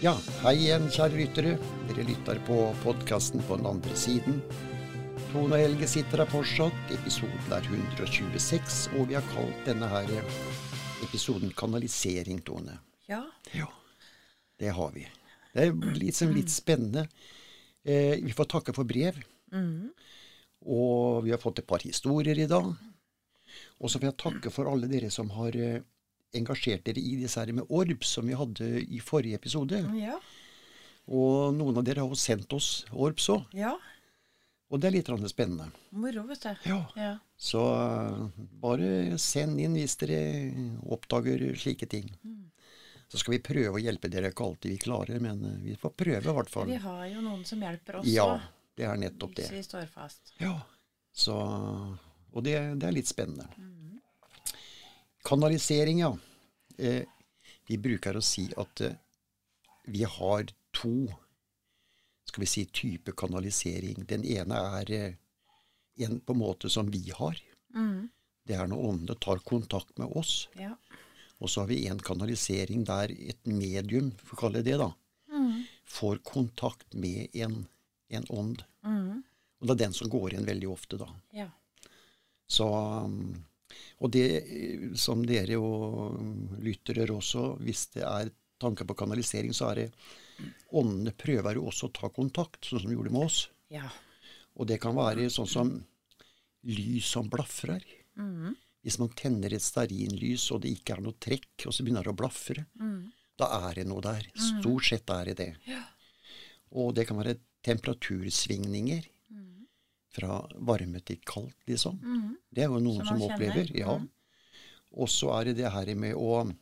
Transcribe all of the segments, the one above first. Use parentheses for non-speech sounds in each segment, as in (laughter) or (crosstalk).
Ja, hei igjen, kjære lyttere. Dere lytter på podkasten på den andre siden. Tone og Helge sitter her fortsatt. Episoden er 126, og vi har kalt denne her episoden 'Kanalisering', Tone. Ja. Ja, det har vi. Det er sånn litt spennende. Eh, vi får takke for brev. Og vi har fått et par historier i dag. Og så vil jeg takke for alle dere som har eh, engasjert dere i disse her med orb som vi hadde i forrige episode. Ja. Og noen av dere har jo sendt oss orbs òg. ja. Og det er litt spennende. Moro, vet du. Ja. Ja. Så eh, bare send inn hvis dere oppdager slike ting. Så skal vi prøve å hjelpe dere. Ikke alltid vi klarer, men eh, vi får prøve i hvert fall. Vi har jo noen som hjelper oss Ja, det er nettopp hvis det. vi står fast. Ja, så, og det, det er litt spennende. Kanalisering, ja. Eh, vi bruker å si at eh, vi har to skal vi si, type kanalisering. Den ene er eh, en på en måte som vi har. Det er når åndene tar kontakt med oss. Ja. Og så har vi en kanalisering der et medium, for å kalle det det, da, får kontakt med en, en ånd. Og det er den som går inn veldig ofte, da. ja. Så, um, og det eh, som dere og lyttere også, hvis det er tanker på kanalisering, så er det åndene prøver jo også å ta kontakt, sånn som de gjorde med oss. Ja. Og det kan være sånn som lys som blafrer. Hvis man tenner et stearinlys, og det ikke er noe trekk, og så begynner det å blafre, da er det noe der. Stort sett er det det. Og det kan være temperatursvingninger. Fra varme til kaldt, liksom. Det er jo noen Som som, opplever. kjenner. Ja. Og så er det det her med å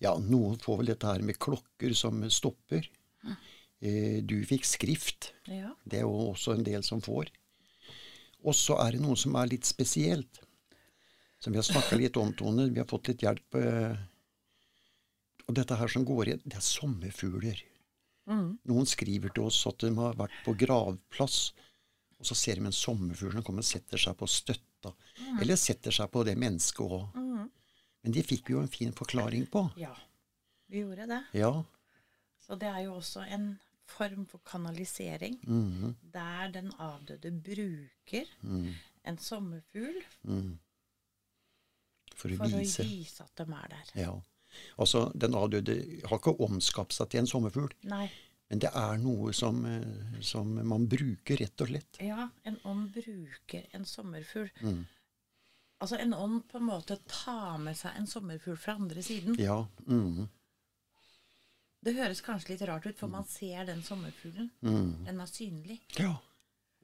Ja, noen får vel dette her med klokker som stopper. Eh, du fikk skrift. ja. Det er jo også en del som får. Og så er det noe som er litt spesielt. Som vi har snakka litt om, Tone. Vi har fått litt hjelp. eh, Og dette her som går igjen, det er sommerfugler. Noen skriver til oss at de har vært på gravplass, og så ser de en sommerfugl som kommer og setter seg på støtta. Eller setter seg på det mennesket òg. Men det fikk vi jo en fin forklaring på. ja. Vi gjorde det. Ja. Så det er jo også en form for kanalisering Mhm. der den avdøde bruker en sommerfugl For å for å vise. vise at de er der. Ja. Altså, den avdøde har ikke omskapt seg til en sommerfugl, Nei. Men det er noe som, eh, som man bruker, rett og slett. Ja, en ånd bruker en sommerfugl. Mm. Altså en ånd på en måte tar med seg en sommerfugl fra andre siden. Ja. Mm. Det høres kanskje litt rart ut, for man ser den sommerfuglen. mm. Den er synlig. ja.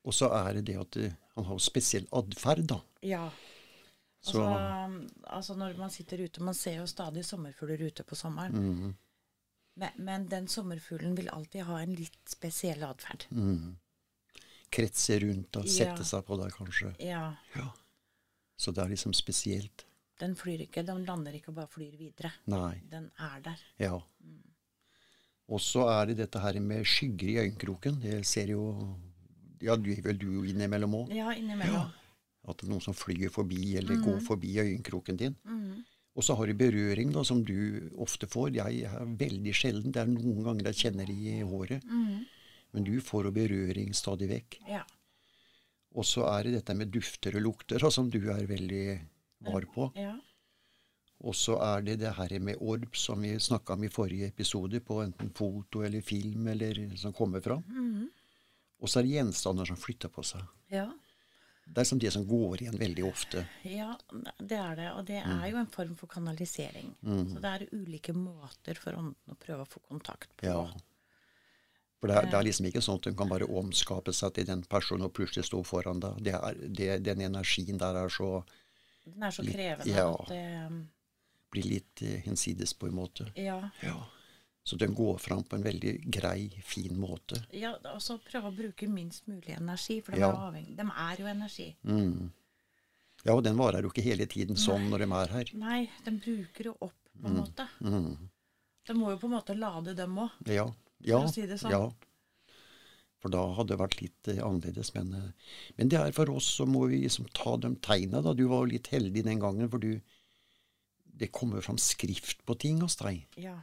Og så er det det at eh, han har spesiell atferd, da. Ja. Så Altså, altså når man sitter ute Man ser jo stadig sommerfugler ute på sommeren. Men, men den sommerfuglen vil alltid ha en litt spesiell atferd. Mm. kretse rundt og Ja. seg på deg, kanskje. Ja. Ja. Så det er liksom spesielt. Den flyr ikke, den lander ikke og bare flyr videre. Nei. Den er der. Ja. Og så er det dette her med skygger i øyekroken. Det ser jo Ja, du er vel du innimellom òg. Ja, innimellom. At det er noen som flyr forbi, eller går Mhm. forbi øyekroken din. Og så har du berøring, da, som du ofte får. Jeg er veldig sjelden. Det er noen ganger jeg kjenner det i håret. Mm. Men du får jo berøring stadig vekk. Ja. Og så er det dette med dufter og lukter, da, som du er veldig var på. ja. Og så er det det her med orb, som vi snakka om i forrige episode, på enten foto eller film, eller som kommer fram. Mm. Og så er det gjenstander som flytter på seg. ja. Det er som det som går igjen veldig ofte. Ja, det er det. Og det er jo en form for kanalisering. Så det er ulike måter for ånden å prøve å få kontakt på. Ja. For det er, det er liksom ikke sånn at hun kan bare omskape seg til den personen og plutselig stå foran deg. Det er, det, den energien der er så Den er så krevende ja. at det Blir litt eh, hinsides, på en måte. Ja. Ja. Så den går fram på en veldig grei, fin måte. ja altså prøve å bruke minst mulig energi, for de, Ja. er, avhengig. de er jo energi. Mm. Ja, og den varer jo ikke hele tiden sånn når de er her. Nei, de bruker jo opp, på en måte. Mm. De må jo på en måte lade dem òg. Ja. Ja, å si det sånn. ja. For da hadde det vært litt eh, annerledes. Men, eh, men det er for oss så må vi liksom ta de tegna. Da. Du var jo litt heldig den gangen, for du Det kommer fram skrift på ting hos deg. Ja.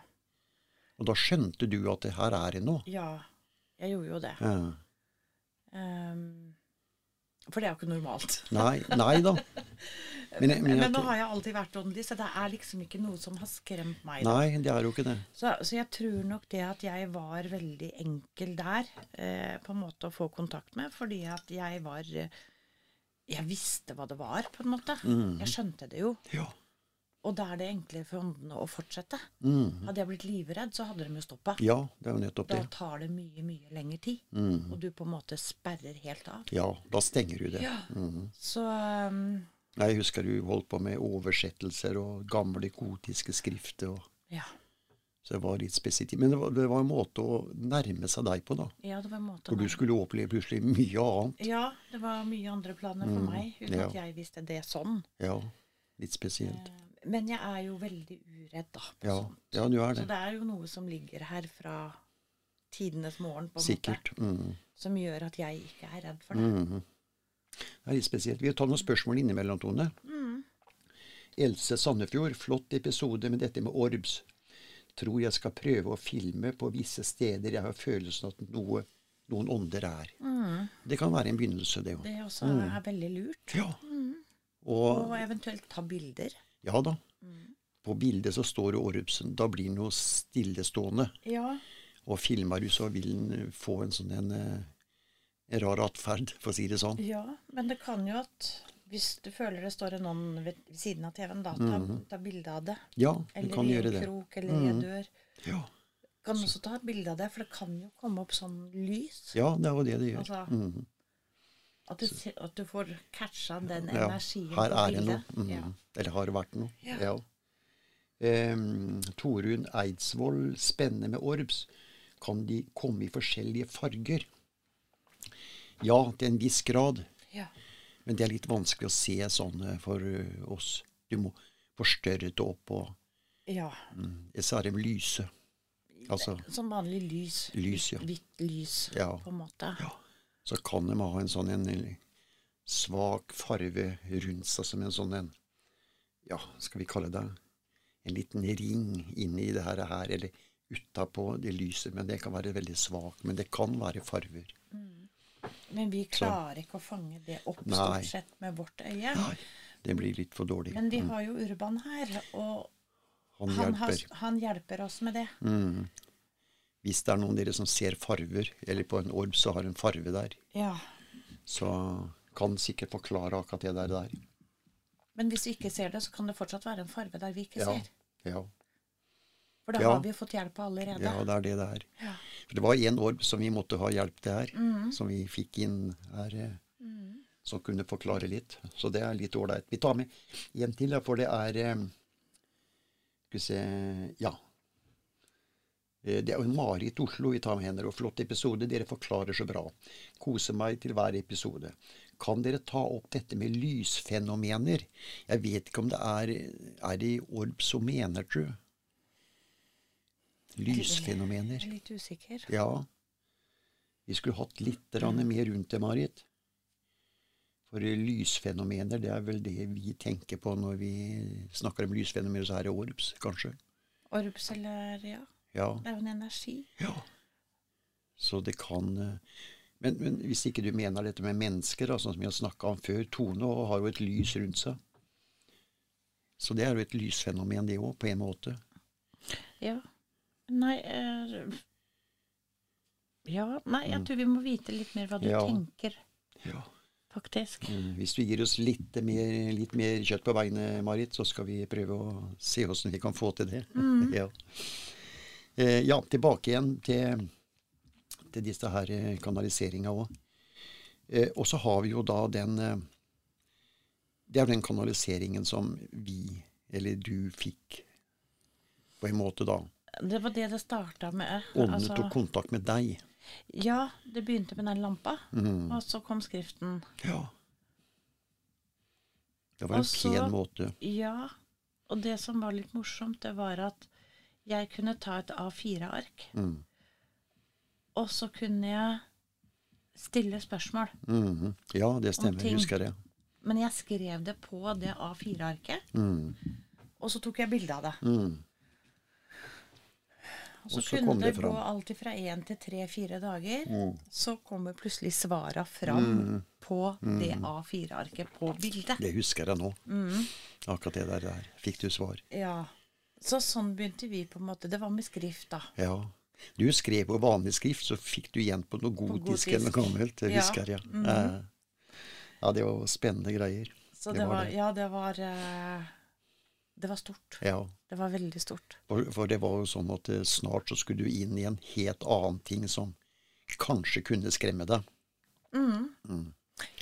Og da skjønte du at det her er det noe? Ja, jeg gjorde jo det. Ja. Um, for det er jo ikke normalt. (laughs) Nei, nei da. (laughs) Men, jeg- men, Men nå har jeg alltid vært åndelig, så det er liksom ikke noe som har skremt meg. da. Nei, det er jo ikke det. Så, så jeg tror nok det at jeg var veldig enkel der, eh, på en måte å få kontakt med, fordi at jeg var eh, Jeg visste hva det var, på en måte. Mm. Jeg skjønte det jo. Ja. Og da er det enklere for åndene å fortsette. Mm. Hadde jeg blitt livredd, så hadde de jo stoppa. ja, det er jo nettopp det. Da tar det mye, mye lengre tid. Mm. Og du på en måte sperrer helt av. Ja, da stenger du det. Ja. Mm. Så um, Jeg husker du holdt på med oversettelser og gamle gotiske skrifter. Og, ja. så det var litt spesielt. Men det var, det var en måte å nærme seg deg på, da. ja, det var en måte For du skulle oppleve plutselig mye annet. Ja, det var mye andre planer for Mm, meg, uten ja. at jeg visste det sånn. Ja, litt spesielt. Eh, Men jeg er jo veldig uredd, da. Ja, ja du er Så det. det er jo noe som ligger her fra tidenes morgen, på en Sikkert. måte, Mm. som gjør at jeg ikke er redd for det. Mhm. Det er litt spesielt. Vi tar noen spørsmål innimellom, Tone. Mm. Else Sandefjord, flott episode med dette med orbs. Tror jeg skal prøve å filme på visse steder jeg har følelsen at noe, noen ånder er. Det kan være en begynnelse, det òg. Mm. Det også er veldig lurt. Ja. Og Og eventuelt ta bilder. Ja da. På bildet så står det Orrupsen. Da blir den jo stillestående. Ja. Og filmer du, så vil den få en sånn en, eh, en rar atferd, for å si det sånn. ja, men det kan jo at hvis du føler det står en ånd ved siden av TV-en, da ta, ta bilde av det. Ja, du Eller Mhm. kan i gjøre en det. Mhm. krok eller i en dør. Ja. Kan også ta et bilde av det, for det kan jo komme opp sånn lys. ja, det er jo det det gjør. Altså, Mhm. At du, at du får catcha den Ja, energien her er det noe. Mhm. Ja. Eller har det vært noe. Ja. Ja. Um, Torunn Eidsvoll, spennende med orbs. Kan de komme i forskjellige farger? Ja, til en viss grad. Ja. Men det er litt vanskelig å se sånn eh, for eh, oss. Du må forstørre det opp, og ja. mm, så er de lyse. Altså, Som vanlig lys. Lys, ja. Hvitt lys, Ja. på en måte. Så kan de ha en sånn en svak farve rundt seg, som en sånn en Ja, skal vi kalle det en liten ring inni det her, eller utapå det lyset. Men det kan være veldig svakt. Men det kan være farver. Men vi klarer ikke å fange det opp Nei. stort sett med vårt øye. Nei, det blir litt for dårlig. Men vi har jo Urban her, og Han han, hjelper. han hjelper oss med det. Mm. Hvis det er noen av dere som ser farver, eller på en orb så har en farve der, Ja. så kan sikkert forklare akkurat det der. der. Men hvis vi ikke ser det, så kan det fortsatt være en farve der vi ikke Ja, ser. ja, For da Ja. har vi jo fått hjelp allerede. ja, det er det det er. Ja. For det var én orb som vi måtte ha hjelp til her, Mm. som vi fikk inn her, Mm. som kunne forklare litt. Så det er litt ålreit. Vi tar med en til, for det er eh, Skal vi se Ja. Eh, Det er jo Marit Oslo vi tar med henne, og flott episode. Dere forklarer så bra. Koser meg til hver episode. Kan dere ta opp dette med lysfenomener? Jeg vet ikke om det er Er det i orb som mener, tru? Lysfenomener. Jeg er litt usikker. Ja. Vi skulle hatt litt mer rundt det, Marit. For lysfenomener, det er vel det vi tenker på når vi snakker om lysfenomener, så er det orbs, kanskje. Orbs eller Ja, Ja. det er jo en energi. ja. Så det kan eh, men, men hvis ikke du mener dette med mennesker, da, sånn som vi har snakka om før Tone har jo et lys rundt seg. Så det er jo et lysfenomen, det òg, på en måte. Ja. Nei uh, Ja, nei, jeg tror vi må vite litt mer hva du Mm. Ja. tenker, Ja. faktisk. Mm, Hvis du gir oss litt mer, litt mer kjøtt på beinet, Marit, så skal vi prøve å se åssen vi kan få til det. (laughs) ja. Eh, ja, tilbake igjen til, til disse her eh, kanaliseringa òg. Eh, og så har vi jo da den eh, Det er den kanaliseringen som vi, eller du, fikk på en måte da. Det var det det starta med. Ånden Altså, tok kontakt med deg. ja, det begynte med den lampa, Mm. og så kom skriften. Ja. Det var en pen måte. Ja, og det som var litt morsomt, det var at jeg kunne ta et A4-ark, Mm. og så kunne jeg stille spørsmål. Mhm. Ja, det stemmer. Jeg Husker det. Men jeg skrev det på det A4-arket, Mm. og så tok jeg bilde av det. Mm. Og så Og så kunne det, det gå alltid fra én til tre-fire dager. Mm. Så kommer plutselig svara fram på det A4-arket på bildet. Det husker jeg nå. Mm. Akkurat det der, der fikk du svar. Ja. Så sånn begynte vi på en måte. Det var med skrift, da. Ja. Du skrev på vanlig skrift, så fikk du igjen på noe gotisk eller noe gammelt. Ja. husker jeg. Mm -hmm. Ja, det var spennende greier. Så Det det var var, det. Ja, det var eh, Det var stort. Ja. Det var veldig stort. For, for det var jo sånn at eh, snart så skulle du inn i en helt annen ting som kanskje kunne skremme deg. Mm. Mm.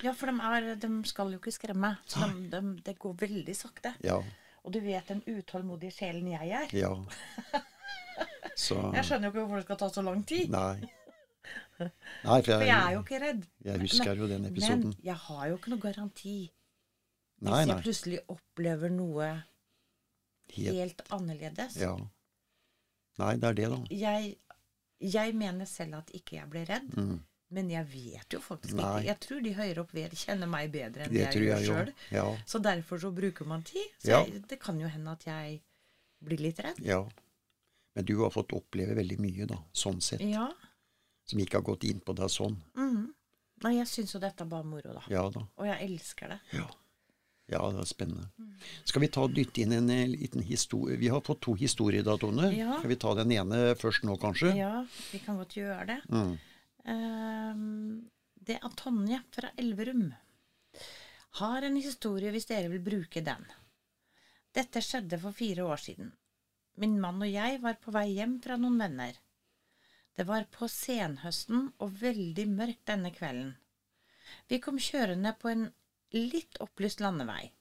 Ja, for de, er, de skal jo ikke skremme. Så de, de, det går veldig sakte. Ja. Og du vet den utålmodige sjelen jeg er. Ja. (laughs) Så Jeg skjønner jo ikke hvorfor det skal ta så lang tid. Nei. (laughs) Nei, for For jeg er jo ikke redd. jeg husker jo den episoden. Men jeg har jo ikke noe garanti. Hvis Nei, jeg nei. plutselig opplever noe Helt, helt annerledes. ja. Nei, det er det, da. Jeg, jeg mener selv at ikke jeg ble redd. Mm. Men jeg vet jo faktisk Nei. ikke. Jeg tror de høyere opp ved kjenner meg bedre enn Det jeg, jeg gjør sjøl. Ja. Så derfor så bruker man tid. Så Ja. jeg, det kan jo hende at jeg blir litt redd. ja. Men du har fått oppleve veldig mye, da, sånn sett. Ja. Som ikke har gått inn på deg sånn. Mm. Nei, jeg syns jo dette er bare moro, da. Ja da. Og jeg elsker det. Ja. ja, det er spennende. Skal vi ta dytte inn en eh, liten historie? Vi har fått to historier da, Tone. Ja. Skal vi ta den ene først nå, kanskje? Ja, vi kan godt gjøre det. Mm. Ehm, det er Tonje fra Elverum. Har en historie hvis dere vil bruke den. Dette skjedde for fire år siden. Min mann og jeg var på vei hjem fra noen venner. Det var på senhøsten og veldig mørkt denne kvelden. Vi kom kjørende på en litt opplyst landevei.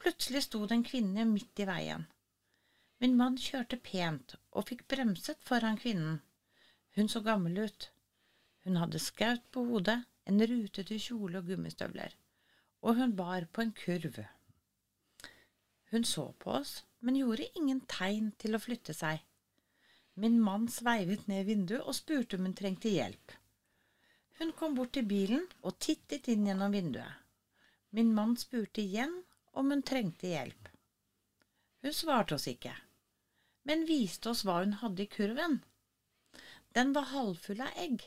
Plutselig sto det en kvinne midt i veien. Min mann kjørte pent og fikk bremset foran kvinnen. Hun så gammel ut. Hun hadde skaut på hodet, en rutete kjole og gummistøvler, og hun bar på en kurv. Hun så på oss, men gjorde ingen tegn til å flytte seg. Min mann sveivet ned vinduet og spurte om hun trengte hjelp. Hun kom bort til bilen og tittet inn gjennom vinduet. Min mann spurte igjen om hun trengte hjelp. Hun svarte oss ikke, men viste oss hva hun hadde i kurven. Den var halvfull av egg.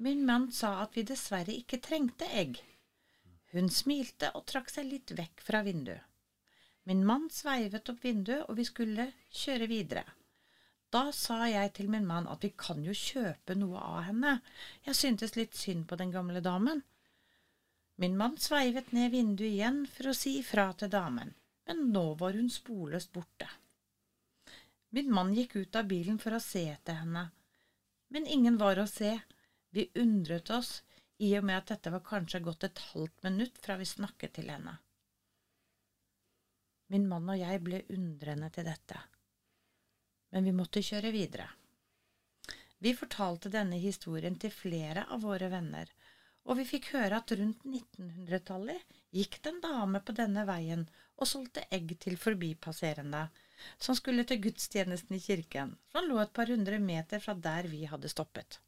Min mann sa at vi dessverre ikke trengte egg. Hun smilte og trakk seg litt vekk fra vinduet. Min mann sveivet opp vinduet, og vi skulle kjøre videre. Da sa jeg til min mann at vi kan jo kjøpe noe av henne. Jeg syntes litt synd på den gamle damen. Min mann sveivet ned vinduet igjen for å si ifra til damen, men nå var hun sporløst borte. Min mann gikk ut av bilen for å se etter henne, men ingen var å se. Vi undret oss, i og med at dette var kanskje gått et halvt minutt fra vi snakket til henne. Min mann og jeg ble undrende til dette, men vi måtte kjøre videre. Vi fortalte denne historien til flere av våre venner, og vi fikk høre at rundt 1900-tallet gikk det en dame på denne veien og solgte egg til forbipasserende som skulle til gudstjenesten i kirken, som lå et par hundre meter fra der vi hadde stoppet.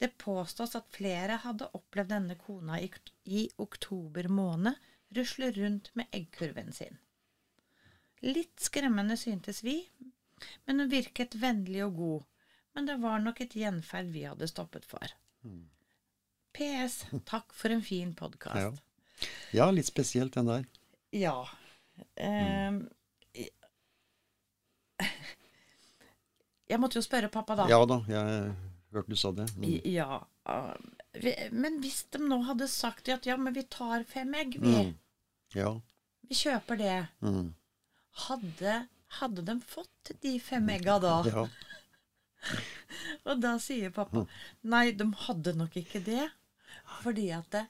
Det påstås at flere hadde opplevd denne kona i, i oktober måned rusle rundt med eggkurven sin. Litt skremmende syntes vi, men hun virket vennlig og god, men det var nok et gjenferd vi hadde stoppet for. PS. Takk for en fin Ja. podkast. ja, litt spesielt den der. Ja. Ehm, (laughs) jeg måtte jo spørre pappa, da. Ja da, jeg hørte du sa det. Mm. Ja. ah, Men hvis de nå hadde sagt at ja, men vi tar fem egg, vi. Mm. Ja. Vi kjøper det. Mm. Hadde, hadde de fått de fem egga da? (laughs) ja. (laughs) Og da sier pappa nei, de hadde nok ikke det. Fordi at det,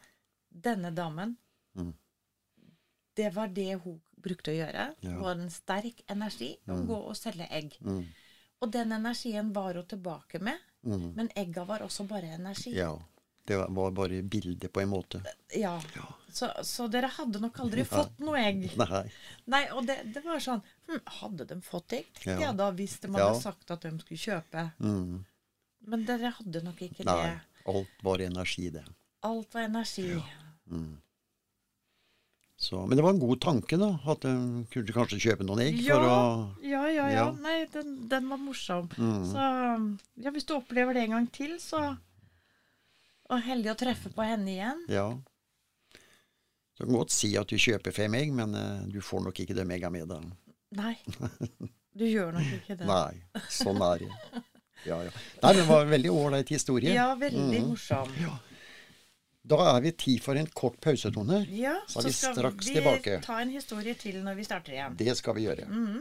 denne damen Mm. Det var det hun brukte å gjøre. Ja. Hun hadde en sterk energi å gå og selge egg. Mm. Og den energien var hun tilbake med, Mm. men egga var også bare energi. ja. Det var- bare bilde på en måte. Ja. Så, så dere hadde nok aldri (laughs) fått noe egg. Nei. Nei, og det, det var sånn hm, Hadde de fått egg? Ja. Ja. da, hvis de Ja. hadde sagt at de skulle kjøpe. Mm. Men dere hadde nok ikke Nei. det. Alt var energi, det. Alt var energi. Mm. Så, men det var en god tanke, da. At de kunne kanskje kjøpe noen egg Ja, for å ja, ja, ja. Ja. Nei, den, den var morsom. Mm. Så ja, hvis du opplever det en gang til, så Og heldig å treffe på henne igjen. Ja. Du kan godt si at du kjøper fem egg, men uh, du får nok ikke dem egga med deg. Nei. Du gjør nok ikke det. (laughs) Nei, sånn er det. Ja, ja. Nei, det var en veldig ålreit historie. Ja, veldig Mm. morsom. Da er vi tid for en kort pausetone. Ja, Så er så skal vi tilbake. ta en historie til når vi starter igjen. Det skal vi gjøre. Mhm.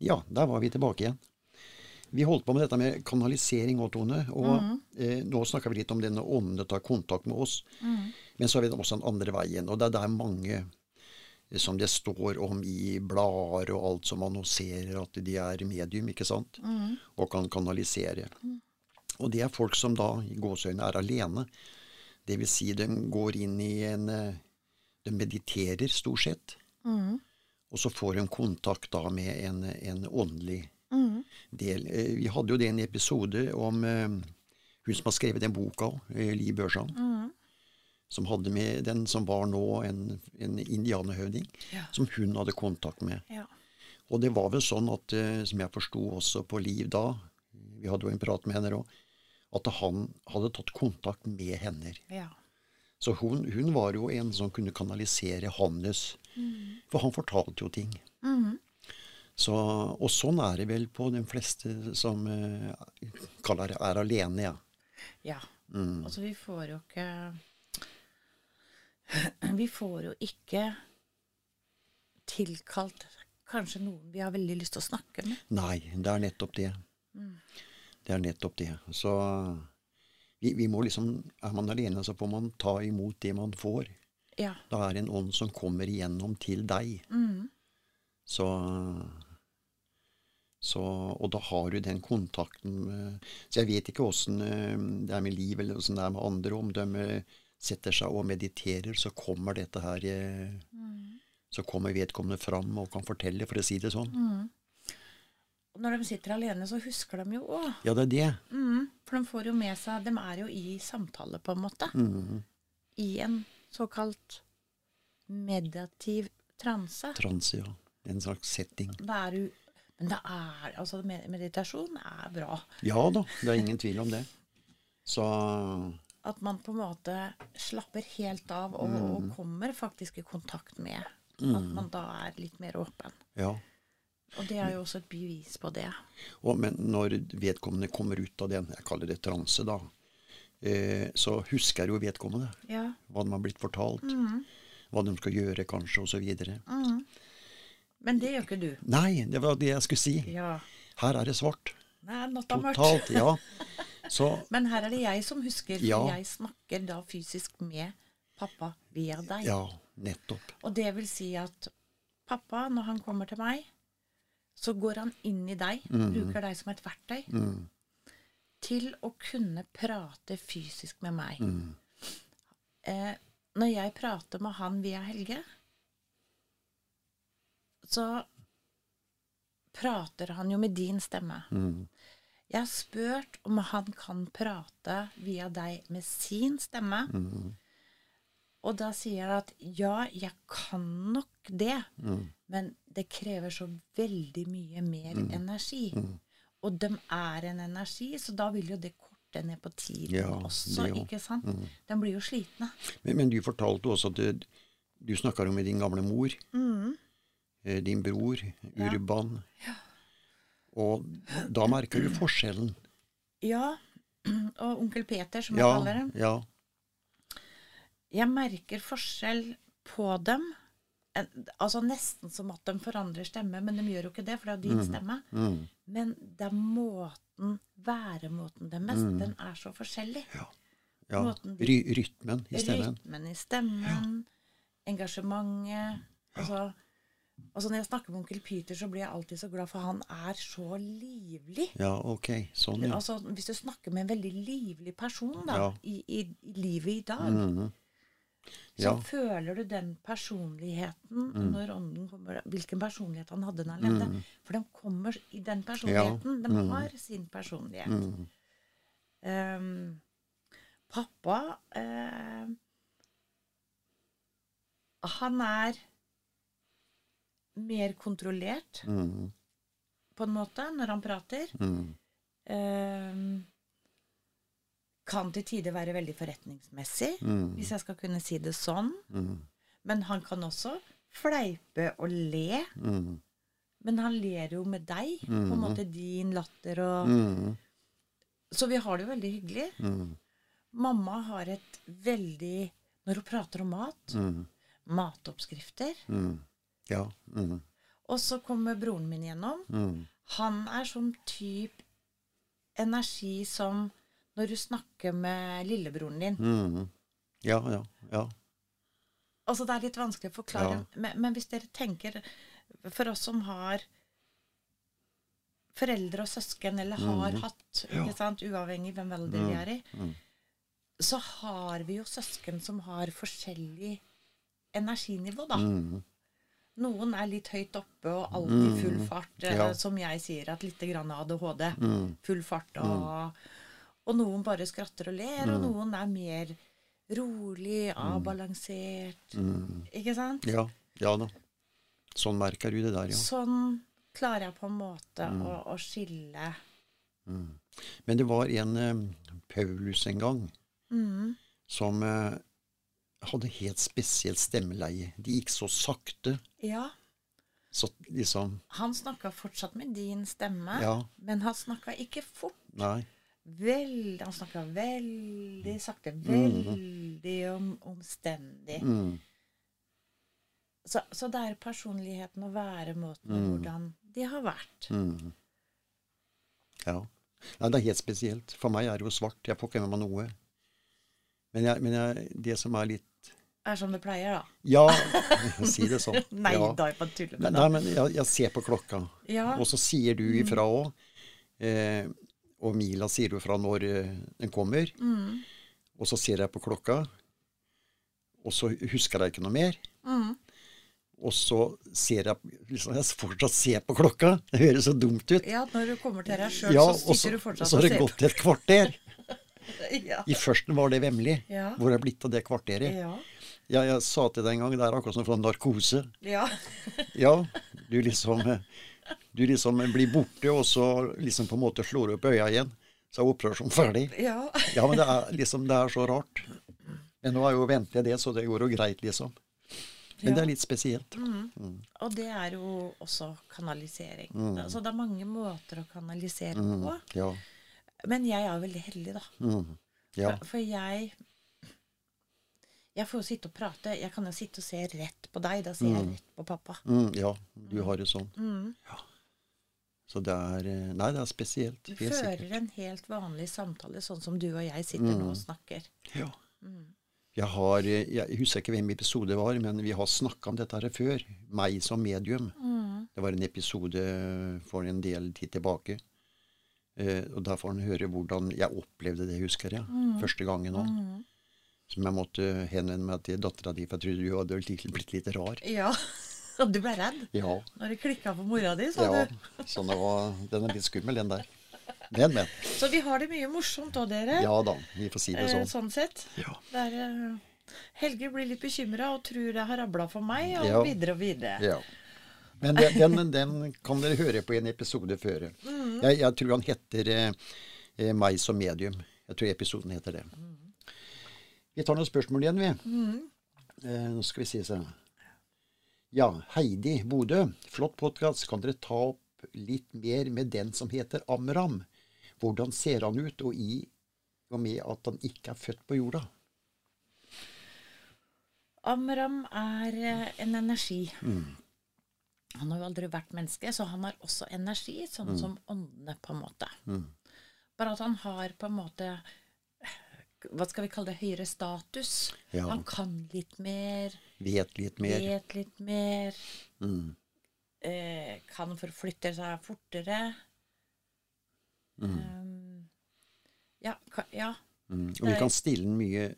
Ja, der var vi tilbake igjen. Vi holdt på med dette med kanalisering og Tone. Og eh, nå snakka vi litt om denne åndene tar kontakt med oss. Men så har vi også den andre veien. Og det er der mange eh, som det står om i blader og alt som annonserer at de er medium, ikke sant? Og kan kanalisere. Og det er folk som da i gåseøynene er alene. Det vil si de går inn i en eh, De mediterer stort sett. Og så får hun kontakt da med en, en åndelig del. Eh, Vi hadde jo det en episode om eh, hun som har skrevet den boka, eh, Li Børsan. Som hadde med den som var nå en, en indianerhøvding, Ja. som hun hadde kontakt med. Ja. Og det var vel sånn at, som jeg forsto også på Liv da, vi hadde jo en prat med henne òg, at han hadde tatt kontakt med henne. ja. Så hun, hun var jo en som kunne kanalisere hans For han fortalte jo ting. Så, og sånn er det vel på de fleste som uh, kaller er alene, ja. Ja. Mm. Altså, vi får jo ikke (clears throat) Vi får jo ikke tilkalt kanskje noen vi har veldig lyst til å snakke med. Nei, det er nettopp det. Det er nettopp det. Så vi, vi må liksom Er man alene, så får man ta imot det man får. Ja. Da er det en ånd som kommer igjennom til deg. Så, så Og da har du den kontakten med Så jeg vet ikke åssen eh, det er med liv, eller åssen det er med andre. Om de eh, setter seg og mediterer, så kommer dette her mm. Så kommer vedkommende fram og kan fortelle, for å si det sånn. Og når de sitter alene, så husker de jo òg. Ja, det er det. Mm, for de får jo med seg De er jo i samtale, på en måte. Mhm. I en såkalt mediativ transe. Transe, ja. En slags setting. Det er jo Men det er Altså, meditasjon er bra. Ja da, det er ingen tvil om det. Så At man på en måte slapper helt av og, og kommer faktisk i kontakt med. At man da er litt mer åpen. ja. Og det er jo også et bevis på det. Og, men når vedkommende kommer ut av den, jeg kaller det transe, da, eh, så husker jo vedkommende Ja. hva de har blitt fortalt. Hva de skal gjøre, kanskje, osv. Men det gjør ikke du. Nei, det var det jeg skulle si. Ja. Her er det svart. Nei, natta mørkt. Totalt. Ja. Så (laughs) Men her er det jeg som husker, for Ja. jeg snakker da fysisk med pappa via deg. Ja, nettopp. Og det vil si at pappa, når han kommer til meg, så går han inn i deg, bruker deg som et verktøy, Mm. til å kunne prate fysisk med meg. Mm. Eh, når jeg prater med han via Helge, så prater han jo med din stemme. Mm. Jeg har spurt om han kan prate via deg med sin stemme. Mm. Og da sier han at ja, jeg kan nok det, Mm. men det krever så veldig mye mer Mm. energi. Og de er en energi, så da vil jo det korte ned på tiden Ja, også, det ikke sant? De blir jo slitne. Men, men du fortalte også at du, du snakka med din gamle mor. eh, Din bror, Ja. Urban. Og da merker du forskjellen. Ja, (clears throat) og onkel Peter, som jeg kaller dem. ja. Jeg merker forskjell på dem. En- Altså Nesten som at de forandrer stemme, men de gjør jo ikke det, for det er jo din stemme. Mm. Men det er måten, væremåten deres, den er så forskjellig. Ja. Måten Ry rytmen i stemmen. Rytmen i stemmen, engasjementet. Altså, altså når jeg snakker med onkel Peter, så blir jeg alltid så glad, for han er så livlig. Ja, ok. Sånn, ja. Altså, hvis du snakker med en veldig livlig person da, Ja. i, i, i livet i dag, Mhm. Så Ja. Mm. føler du den personligheten når ånden kommer Hvilken personlighet han hadde da han levde. For de kommer i den personligheten. De har sin personlighet. Ehm, pappa uh, Han er mer kontrollert, Mhm. på en måte, når han prater. Mhm. Kan til tider være veldig forretningsmessig, mm. hvis jeg skal kunne si det sånn. Mm. Men han kan også fleipe og le. Mm. Men han ler jo med deg, på en måte din latter og Mhm. Så vi har det jo veldig hyggelig. Mhm. Mamma har et veldig Når hun prater om mat, matoppskrifter. Ja. Og så kommer broren min gjennom. Han er sånn type energi som når du snakker med lillebroren din. Mm. Ja, ja, ja. Altså Det er litt vanskelig å forklare, Ja. men, men hvis dere tenker For oss som har foreldre og søsken, eller har hatt, Ja. ikke sant, uavhengig hvem veldig vi er i, mm. så har vi jo søsken som har forskjellig energinivå, da. Mhm. Noen er litt høyt oppe og alltid full fart, eh, Ja. som jeg sier, at litt grann ADHD. Full fart og Og noen bare skratter og ler, Mm. og noen er mer rolig, avbalansert. Ikke sant? Ja. ja da. Sånn merker du det der, ja. Sånn klarer jeg på en måte Mm. å, å skille Men det var en eh, Paulus en gang mm. som eh, hadde helt spesielt stemmeleie. De gikk så sakte. Ja, Så liksom han snakka fortsatt med din stemme, Ja. men han snakka ikke fort. Nei. Veld, han snakka veldig sakte, veldig om, omstendig. Mm. Så, så det er personligheten og væremåten og hvordan de har vært. Mm. Ja. ja. det er helt spesielt. For meg er det jo svart. Jeg får ikke med meg noe. Men, jeg, men jeg, det som er litt Er som det pleier, da. Ja, (laughs) si det sånn. Nei ja. da, jeg bare tuller med deg. nei, men jeg, jeg ser på klokka, Ja. og så sier du ifra òg. Eh, og Mila sier jo fra når eh, den kommer. Mm. Og så ser jeg på klokka, og så husker jeg ikke noe mer. Mm. Og så ser jeg liksom, Jeg fortsatt ser på klokka. Det høres så dumt ut. Ja, når du kommer til deg sjøl, Ja, så og sitter du Ja, og så har det ser gått et kvarter. (laughs) Ja. I førsten var det vemmelig. Ja. Hvor er det blitt av det kvarteret? Ja. Ja, jeg sa til deg en gang, det er akkurat som fra narkose. ja. Ja, du liksom Du liksom blir borte, og så liksom på en måte slår du opp øya igjen. Så er operasjonen ferdig. ja. Ja, men det er liksom Det er så rart. Men nå er jo venter jeg det, så det går jo greit, liksom. Men det er litt spesielt. Og det er jo også kanalisering. Mm. Altså, det er mange måter å kanalisere på. Ja. Men jeg er veldig heldig, da. Mm. Ja. For, for jeg Jeg får jo sitte og prate. Jeg kan jo sitte og se rett på deg. Da ser jeg rett på pappa. Mm, ja, du har det sånn. Mm. Så det er eh, Nei, det er spesielt. Du fører sikkert. en helt vanlig samtale, sånn som du og jeg sitter nå og snakker. Ja. Jeg har eh, Jeg husker ikke hvem episode det var, men vi har snakka om dette her før. Meg som medium. Det var en episode for en del tid tilbake. Eh, og Der får han høre hvordan jeg opplevde det, husker jeg. Første gangen òg. Som jeg måtte henvende meg til dattera di, for jeg trodde du hadde blitt, litt rar. Ja. (laughs) Du ble redd Ja. når det klikka for mora di, sa ja. du. (laughs) Så det var, den er litt skummel, den der. Men, men. Så vi har det mye morsomt òg, dere. Ja da, vi får si det Eh, sånn. sånn sett. Ja. Det er, eh, Helge blir litt bekymra og tror det har rabla for meg, og Ja. videre og videre. Ja. Men den, den, den kan dere høre på en episode før. Jeg, jeg tror han heter eh, eh, 'Meg som medium'. Jeg tror episoden heter det. Vi tar noen spørsmål igjen, vi. Eh, nå skal vi se sånn. Ja, Heidi Bodø. Flott podkast. Kan dere ta opp litt mer med den som heter Amram? Hvordan ser han ut, og i og med at han ikke er født på jorda? Amram er eh, en energi. Mm. Han har jo aldri vært menneske, så han har også energi, sånn som åndene, på en måte. Mm. Bare at han har på en måte Hva skal vi kalle det? Høyere status. Ja. Han kan litt mer, Vet litt mer. vet litt mer, Mm. eh, kan forflytte seg fortere. Mm. Um, ja, ka, ja. Mm. Og vi kan stille den mye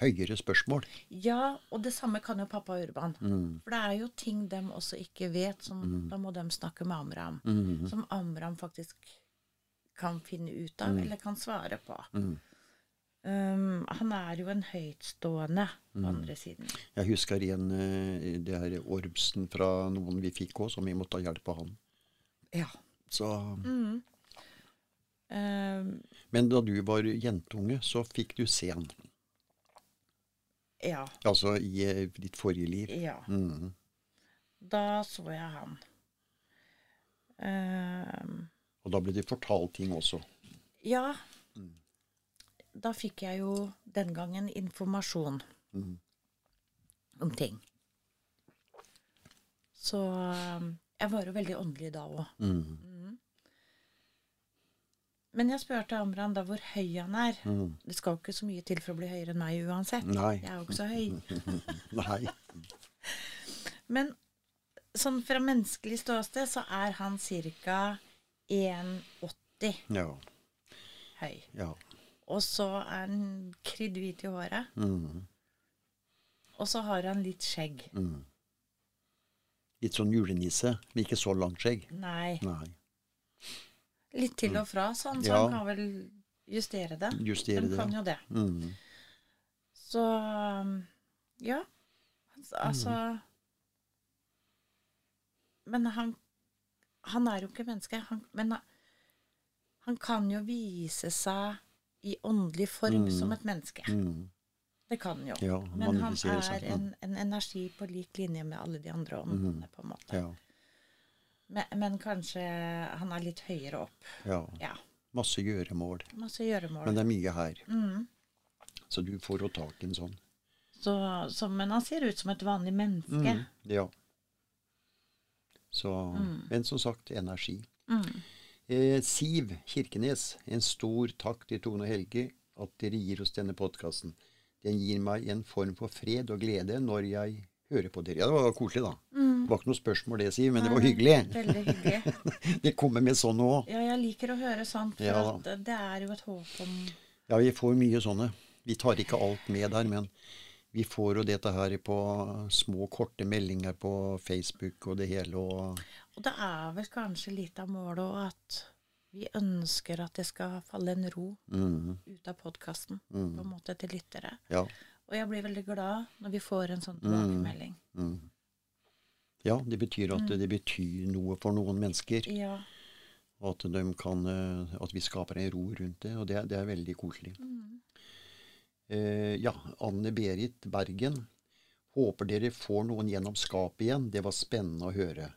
høyere spørsmål. Ja, og det samme kan jo pappa Urban. Mm. For det er jo ting de også ikke vet, som da må de snakke med Amram. Mm. Som Amram faktisk kan finne ut av, eller kan svare på. Mm. Um, han er jo en høytstående på andre siden. Jeg husker igjen eh, det her orbsen fra noen vi fikk òg, som vi måtte ha hjelp av han. Ja. Så, Mm. Um, men da du var jentunge, så fikk du se han. ja. Altså i eh, ditt forrige liv. Ja. Mm. Da så jeg han. Um, Og da ble det fortalt ting også. ja. Da fikk jeg jo den gangen informasjon Mm. om ting. Så um, jeg var jo veldig åndelig da òg. Mm. Men jeg spurte Amran da hvor høy han er. Mm. Det skal jo ikke så mye til for å bli høyere enn meg uansett. Nei. Jeg er jo ikke så høy. (laughs) Nei. Men sånn fra menneskelig ståsted så er han ca. 1,80 Ja. høy. ja. Og så er han kriddhvit i håret. Mm. Og så har han litt skjegg. Mm. Litt sånn julenisse, men ikke så langt skjegg. Nei, Nei. litt til og fra, så Ja. han kan vel justere det. Justere Han det. kan jo det. Mm. Så um, ja. Altså Men han Han er jo ikke menneske. Han, men han, han kan jo vise seg i åndelig form Mm. som et menneske. Mm. Det kan jo. Ja, men han er en, en energi på lik linje med alle de andre åndene, på en måte. Ja. Men, men kanskje han er litt høyere opp. ja. Ja. Masse gjøremål. Masse gjøremål. Men det er mye her. Mm. Så du får jo tak i en sånn. Så, så, men han ser ut som et vanlig menneske. Mm. Ja. Så, Men som sagt, energi. Mm. Eh, Siv Kirkenes, en stor takk til Tone og Helge at dere gir oss denne podkasten. Den gir meg en form for fred og glede når jeg hører på dere. Ja, det var koselig, da. Det var ikke noe spørsmål det, Siv, men det var hyggelig. Veldig hyggelig. (laughs) Det kommer med sånn òg. Ja, jeg liker å høre sånt, for Ja. at det er jo et håp om Ja, vi får mye sånne. Vi tar ikke alt med der, men vi får jo dette her på små, korte meldinger på Facebook og det hele. Og Og det er vel kanskje litt av målet òg at vi ønsker at det skal falle en ro mm, ut av podkasten Mm. på en måte til lyttere. ja, Og jeg blir veldig glad når vi får en sånn tilbakemelding. mm. ja, det betyr at det betyr noe for noen mennesker. Ja. Og at, kan, eh, at vi skaper en ro rundt det. Og det, det er veldig koselig. Eh, ja, Anne-Berit Bergen. Håper dere får noen gjennom skapet igjen. Det var spennende å høre.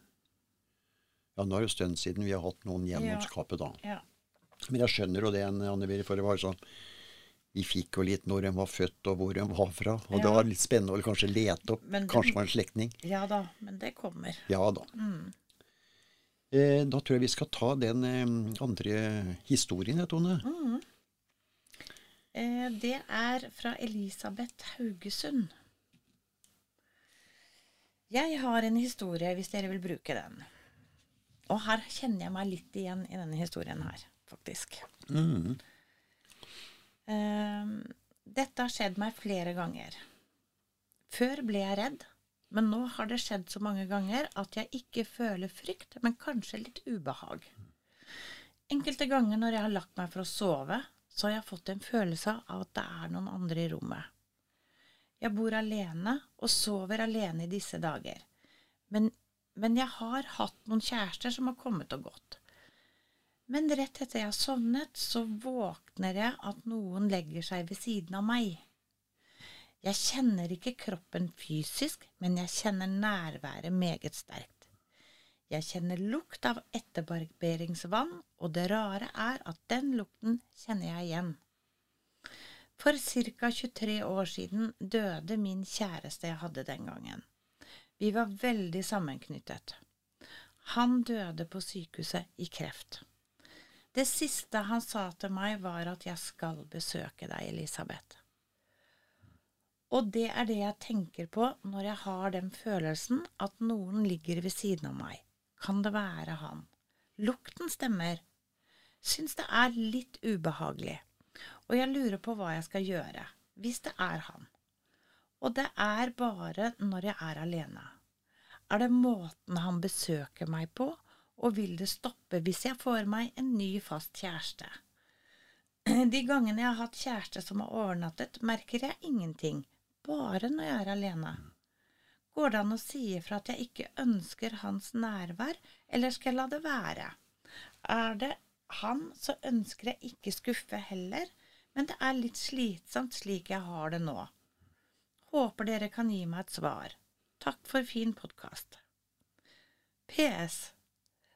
Ja, nå er det en stund siden vi har hatt noen gjennomskapet da. ja. Men jeg skjønner jo det, Anne Biri, for det var sånn Vi fikk jo litt når de var født, og hvor de var fra. Og det var litt spennende å kanskje lete opp. Det- Kanskje var en slektning. Ja da, men det kommer. Ja da. Eh, da tror jeg vi skal ta den eh, andre historien, Tone. Eh, det er fra Elisabeth Haugesund. Jeg har en historie, hvis dere vil bruke den. Og her kjenner jeg meg litt igjen i denne historien her, faktisk. Mm. Eh, dette har skjedd meg flere ganger. Før ble jeg redd, men nå har det skjedd så mange ganger at jeg ikke føler frykt, men kanskje litt ubehag. Enkelte ganger når jeg har lagt meg for å sove, så har jeg fått en følelse av at det er noen andre i rommet. Jeg bor alene og sover alene i disse dager, men, men jeg har hatt noen kjærester som har kommet og gått. Men rett etter jeg har sovnet, så våkner jeg at noen legger seg ved siden av meg. Jeg kjenner ikke kroppen fysisk, men jeg kjenner nærværet meget sterkt. Jeg kjenner lukt av etterbarberingsvann, og det rare er at den lukten kjenner jeg igjen. For ca. 23 år siden døde min kjæreste jeg hadde den gangen. Vi var veldig sammenknyttet. Han døde på sykehuset i kreft. Det siste han sa til meg, var at jeg skal besøke deg, Elisabeth. Og det er det jeg tenker på når jeg har den følelsen at noen ligger ved siden av meg. Kan det være han? Lukten stemmer. Syns det er litt ubehagelig. Og jeg lurer på hva jeg skal gjøre, hvis det er han. Og det er bare når jeg er alene. Er det måten han besøker meg på, og vil det stoppe hvis jeg får meg en ny fast kjæreste? (clears throat) De gangene jeg har hatt kjæreste som har overnattet, merker jeg ingenting, bare når jeg er alene. Går det an å si ifra at jeg ikke ønsker hans nærvær, eller skal jeg la det være? Er det han, så ønsker jeg ikke skuffe heller, men det er litt slitsomt slik jeg har det nå. Håper dere kan gi meg et svar. Takk for fin podkast. PS.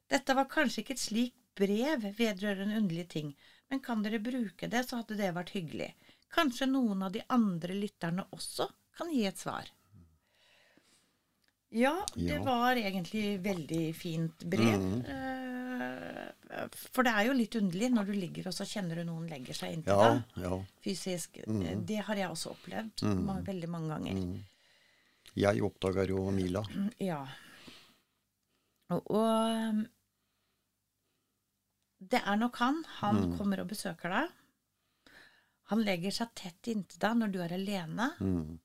Dette var kanskje ikke et slikt brev vedrørende underlige ting, men kan dere bruke det, så hadde det vært hyggelig. Kanskje noen av de andre lytterne også kan gi et svar. Ja, det var egentlig veldig fint brev. Mm Eh, For det er jo litt underlig når du ligger og så kjenner du noen legger seg inntil Ja, deg ja. fysisk. Mm. Det har jeg også opplevd mm. veldig mange ganger. Mm. Jeg oppdaga jo Mila. Ja. Og, og det er nok han. Han Mm. kommer og besøker deg. Han legger seg tett inntil deg når du er alene. Mm.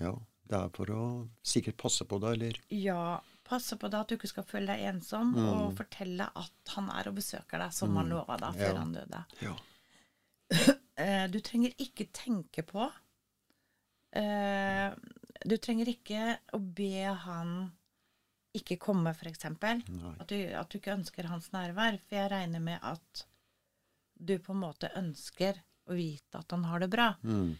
Ja, det er for å sikkert passe på deg, eller Ja, passe på deg at du ikke skal føle deg ensom, Mm. og fortelle at han er og besøker deg, som han Mm. lova deg før Ja. han døde. Ja. (clears throat) Eh, du trenger ikke tenke på uh, Du trenger ikke å be han ikke komme. Nei. At du, at du ikke ønsker hans nærvær. For jeg regner med at du på en måte ønsker å vite at han har det bra. Mm.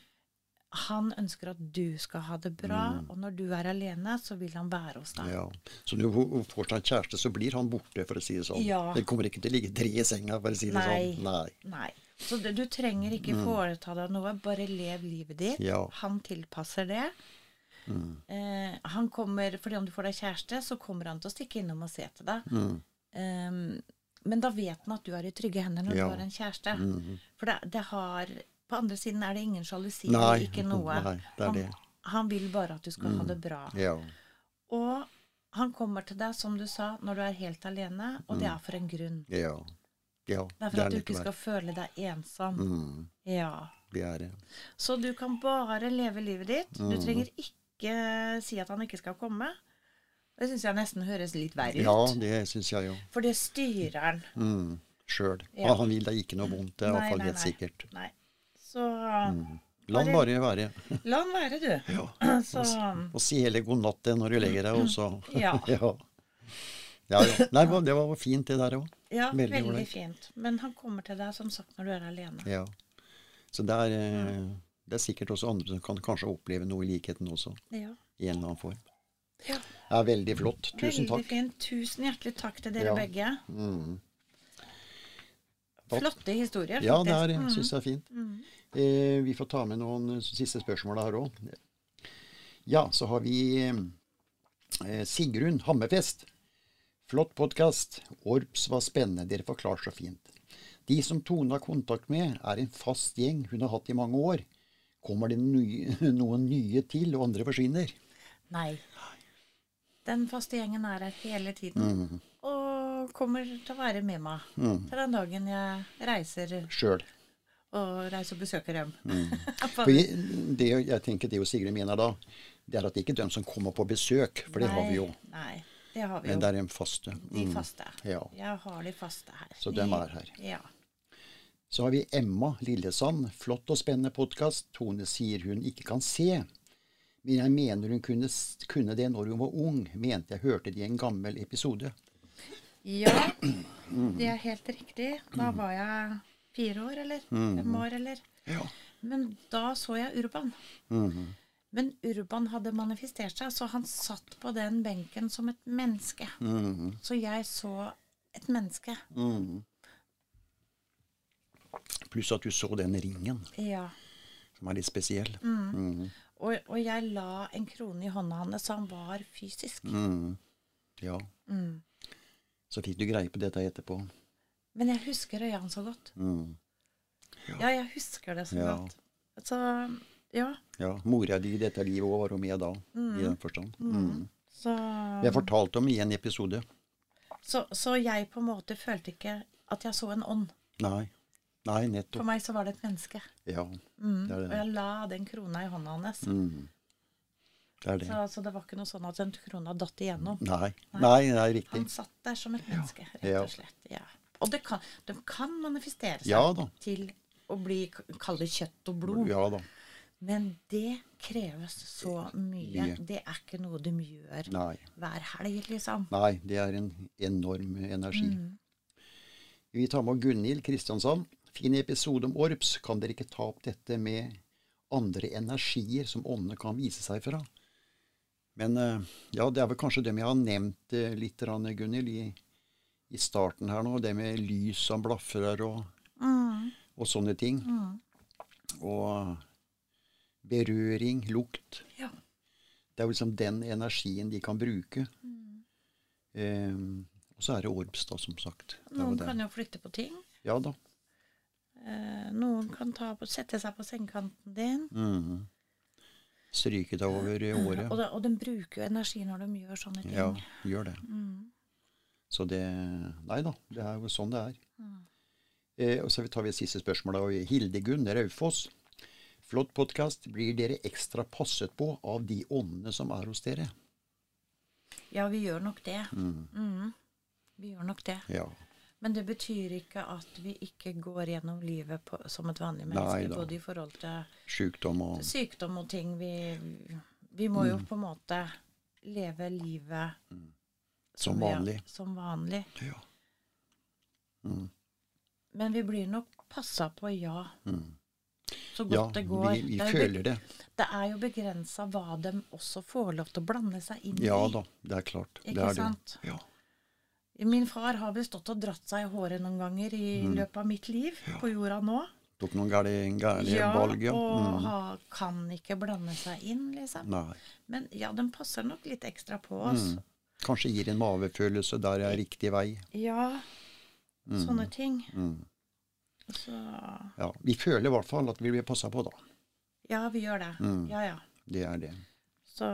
Han ønsker at du skal ha det bra, og når du er alene, så vil han være hos deg. Ja. Så når hun får seg en kjæreste, så blir han borte, for å si det sånn. Ja. Det kommer ikke til å ligge tre i senga, for å si det Nei. sånn. Nei. Nei. Så du, du trenger ikke foreta deg noe, bare lev livet ditt. Mm. Ja. Han tilpasser det. Mm. Eh, han kommer, fordi om du får deg kjæreste, så kommer han til å stikke innom og se til deg. Mm. Ehm, men da vet han at du er i trygge hender når Ja. du har en kjæreste. Mm. For det, det har På andre siden er det ingen sjalusi, ikke (laughs) noe. Nei, det er han, det. han vil bare at du skal ha Mm. det bra. Ja. Og han kommer til deg, som du sa, når du er helt alene, og det er for en grunn. Ja. Ja. Det er for at du ikke skal føle deg ensom. mm. Ja. Det er det. Så du kan bare leve livet ditt. Du Mm. trenger ikke si at han ikke skal komme. Det syns jeg nesten høres litt verre ut. Ja, det syns jeg jo. For det styrer han. Mm. Sjøl. Ja. Han vil deg ikke noe vondt, det er iallfall helt sikkert. Nei. Så Mm. La han bare være. (laughs) la han være, du. Ja. (clears throat) Så Og si heller god natt til når du legger deg, og så (clears throat) (laughs) Ja. ja. Ja. Nei, det var fint, det der òg. Ja, Veldig veldig, fint. Men han kommer til deg som sagt når du er alene. Ja. Så det er, eh, det er sikkert også andre som kan kanskje oppleve noe i likheten også, Ja. i en eller annen form. ja. Det er veldig flott. Tusen veldig takk. fint. Tusen hjertelig takk til dere Ja. begge. Mm. Flotte historier, Ja, det Mm. syns jeg er fint. Mm. Eh, vi får ta med noen siste spørsmål her òg. Ja, så har vi eh, Sigrun Hammerfest. Flott podkast. Orps var spennende. Dere forklarer så fint. De som Tone har kontakt med, er en fast gjeng hun har hatt i mange år. Kommer det nye, (laughs) noen nye til, og andre forsvinner? Nei. Den faste gjengen er her hele tiden. Mm. Og kommer til å være med meg Mm. til den dagen jeg reiser Sjøl. Og reise og besøker dem. Mm. (laughs) Det, jeg tenker det jo Sigrid mener da, det er at det ikke er dem som kommer på besøk, for det har vi jo. Nei, det har vi Men jo. det er de faste. De Mm. faste. Ja. Jeg har de faste her. Så De- dem er her. Ja. Så har vi Emma Lillesand. Flott og spennende podkast. Tone sier hun ikke kan se. Men jeg mener hun kunne, kunne det når hun var ung. Mente jeg hørte det i en gammel episode. ja, det er helt riktig. Da var jeg fire år, eller fem år, eller. Ja. Men da så jeg Urban. Mhm. Men Urban hadde manifestert seg, så han satt på den benken som et menneske. Mhm. Så jeg så et menneske. Mhm. Pluss at du så den ringen, Ja. som er litt spesiell. Mm. Og, og jeg la en krone i hånda hans, så han var fysisk. Mm. Ja. Mm. Så fikk du greie på dette etterpå. Men jeg husker øynene så godt. Mm. Ja, jeg husker det så Ja. godt. Så ja. Ja, Mora di i dette livet òg var jo med da, i den forstand. Mm. Så, Vi har fortalt om i en episode. så, så jeg på en måte følte ikke at jeg så en ånd. Nei. Nei, For meg så var det et menneske. Ja, Mm. det er Og jeg la den krona i hånda hans. Mm. Det er det. Så, så det var ikke noe sånn at den krona datt igjennom. Nei. Nei, nei, riktig. Han satt der som et menneske, rett og slett. Ja. Og det kan, de kan manifestere seg Ja til å bli kall kjøtt og blod. Ja da. Men det kreves så mye. Mye. Det er ikke noe de gjør Nei. hver helg, liksom. Nei, det er en enorm energi. Mm. Vi tar med Gunhild Kristiansand. Fin episode om ORPS. Kan dere ikke ta opp dette med andre energier som åndene kan vise seg fra? Men eh, ja, det er vel kanskje dem jeg har nevnt eh, litt, Gunhild, i, i starten her nå. Det med lys som blafrer og, Mm. og sånne ting. Mm. Og berøring, lukt. Ja. Det er jo liksom den energien de kan bruke. Mm. Eh, og så er det orbs, da, som sagt. Noen kan jo flytte på ting. Ja da. Eh, noen kan ta på, sette seg på sengekanten din. Mhm. Stryke deg over i året. Og, de, og de bruker jo energi når de gjør sånne ting. Ja, gjør det. Mm. Så det Nei da, det er jo sånn det er. Mm. Eh, og så tar vi et siste spørsmål. da. Hildegunn Raufoss. Flott podkast. Blir dere ekstra passet på av de åndene som er hos dere? Ja, vi gjør nok det. Mm. Mm. Vi gjør nok det. Ja. Men det betyr ikke at vi ikke går gjennom livet på, som et vanlig menneske. Nei både i forhold til sykdom og sykdom og ting. Vi, vi må Mm. jo på en måte leve livet Som vanlig. har- som vanlig. Ja. Mm. Men vi blir nok passa på, ja. Mm. Så godt Ja, det går. vi, vi det, er føler det. det er jo begrensa hva de også får lov til å blande seg inn i. Ja da, det er klart. Ikke det er sant? det. Ja. Min far har vel stått og dratt seg i håret noen ganger i Mm. løpet av mitt liv på jorda nå. Tok noen gærne, gærne Ja, valg, ja. og Mm. ha, kan ikke blande seg inn, liksom. Nei. Men ja, de passer nok litt ekstra på oss. Mm. Kanskje gir en mavefølelse der jeg er riktig vei. Ja, Mm. sånne ting. Mm. Så Ja, vi føler i hvert fall at vi blir passa på, da. ja, vi gjør det. Mm. Ja, ja. Det er det. Så,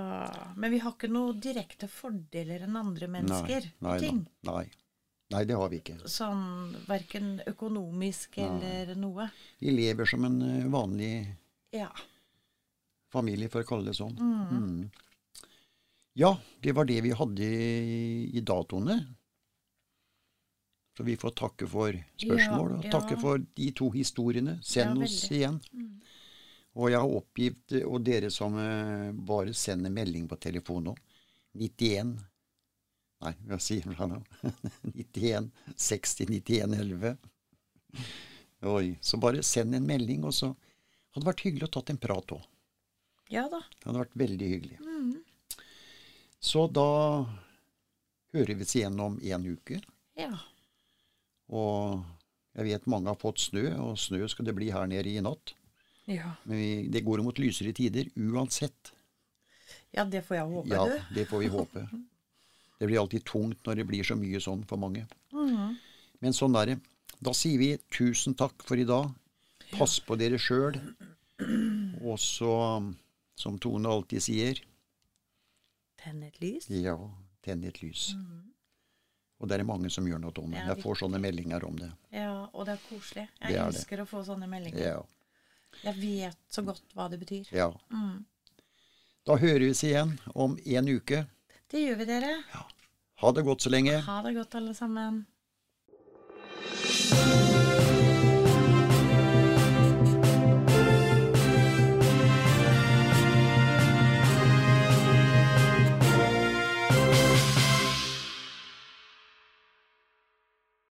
men vi har ikke noen direkte fordeler enn andre mennesker. Nei, på da. Nei. Nei, det har vi ikke. Sånn verken økonomisk eller noe. Vi lever som en eh, vanlig Ja. familie, for å kalle det sånn. Mm. Ja, det var det vi hadde i, i datoene. Så vi får takke for spørsmål, Ja, og ja. takke for de to historiene. Send Ja, oss igjen. Mm. Og jeg har oppgitt, og dere som eh, bare sender melding på telefon nå, 91 Nei, hva sier man nå? 91 60 91 11. Oi. Så bare send en melding, og så hadde det vært hyggelig å tatt en prat òg. ja da. Det hadde vært veldig hyggelig. Mm. Så da hører vi oss igjen om en uke. Ja. Og jeg vet mange har fått snø, og snø skal det bli her nede i natt. ja. Men vi, det går mot lysere tider uansett. Ja, det får jeg håpe, Ja, du. det får vi håpe. Det blir alltid tungt når det blir så mye sånn for mange. Mm. Men sånn er det. Da sier vi tusen takk for i dag. Pass på dere sjøl. Og så, som Tone alltid sier, Tenn et lys. ja, tenn et lys. Og det er mange som gjør noe om det. Mm. Jeg får sånne meldinger om det. Ja, og det er koselig. Jeg Det elsker det. å få sånne meldinger. Ja. Jeg vet så godt hva det betyr. ja. Mm. Da hører vi igjen om en uke. Det gjør vi, dere. Ja. Ha det godt så lenge. Ha det godt, alle sammen.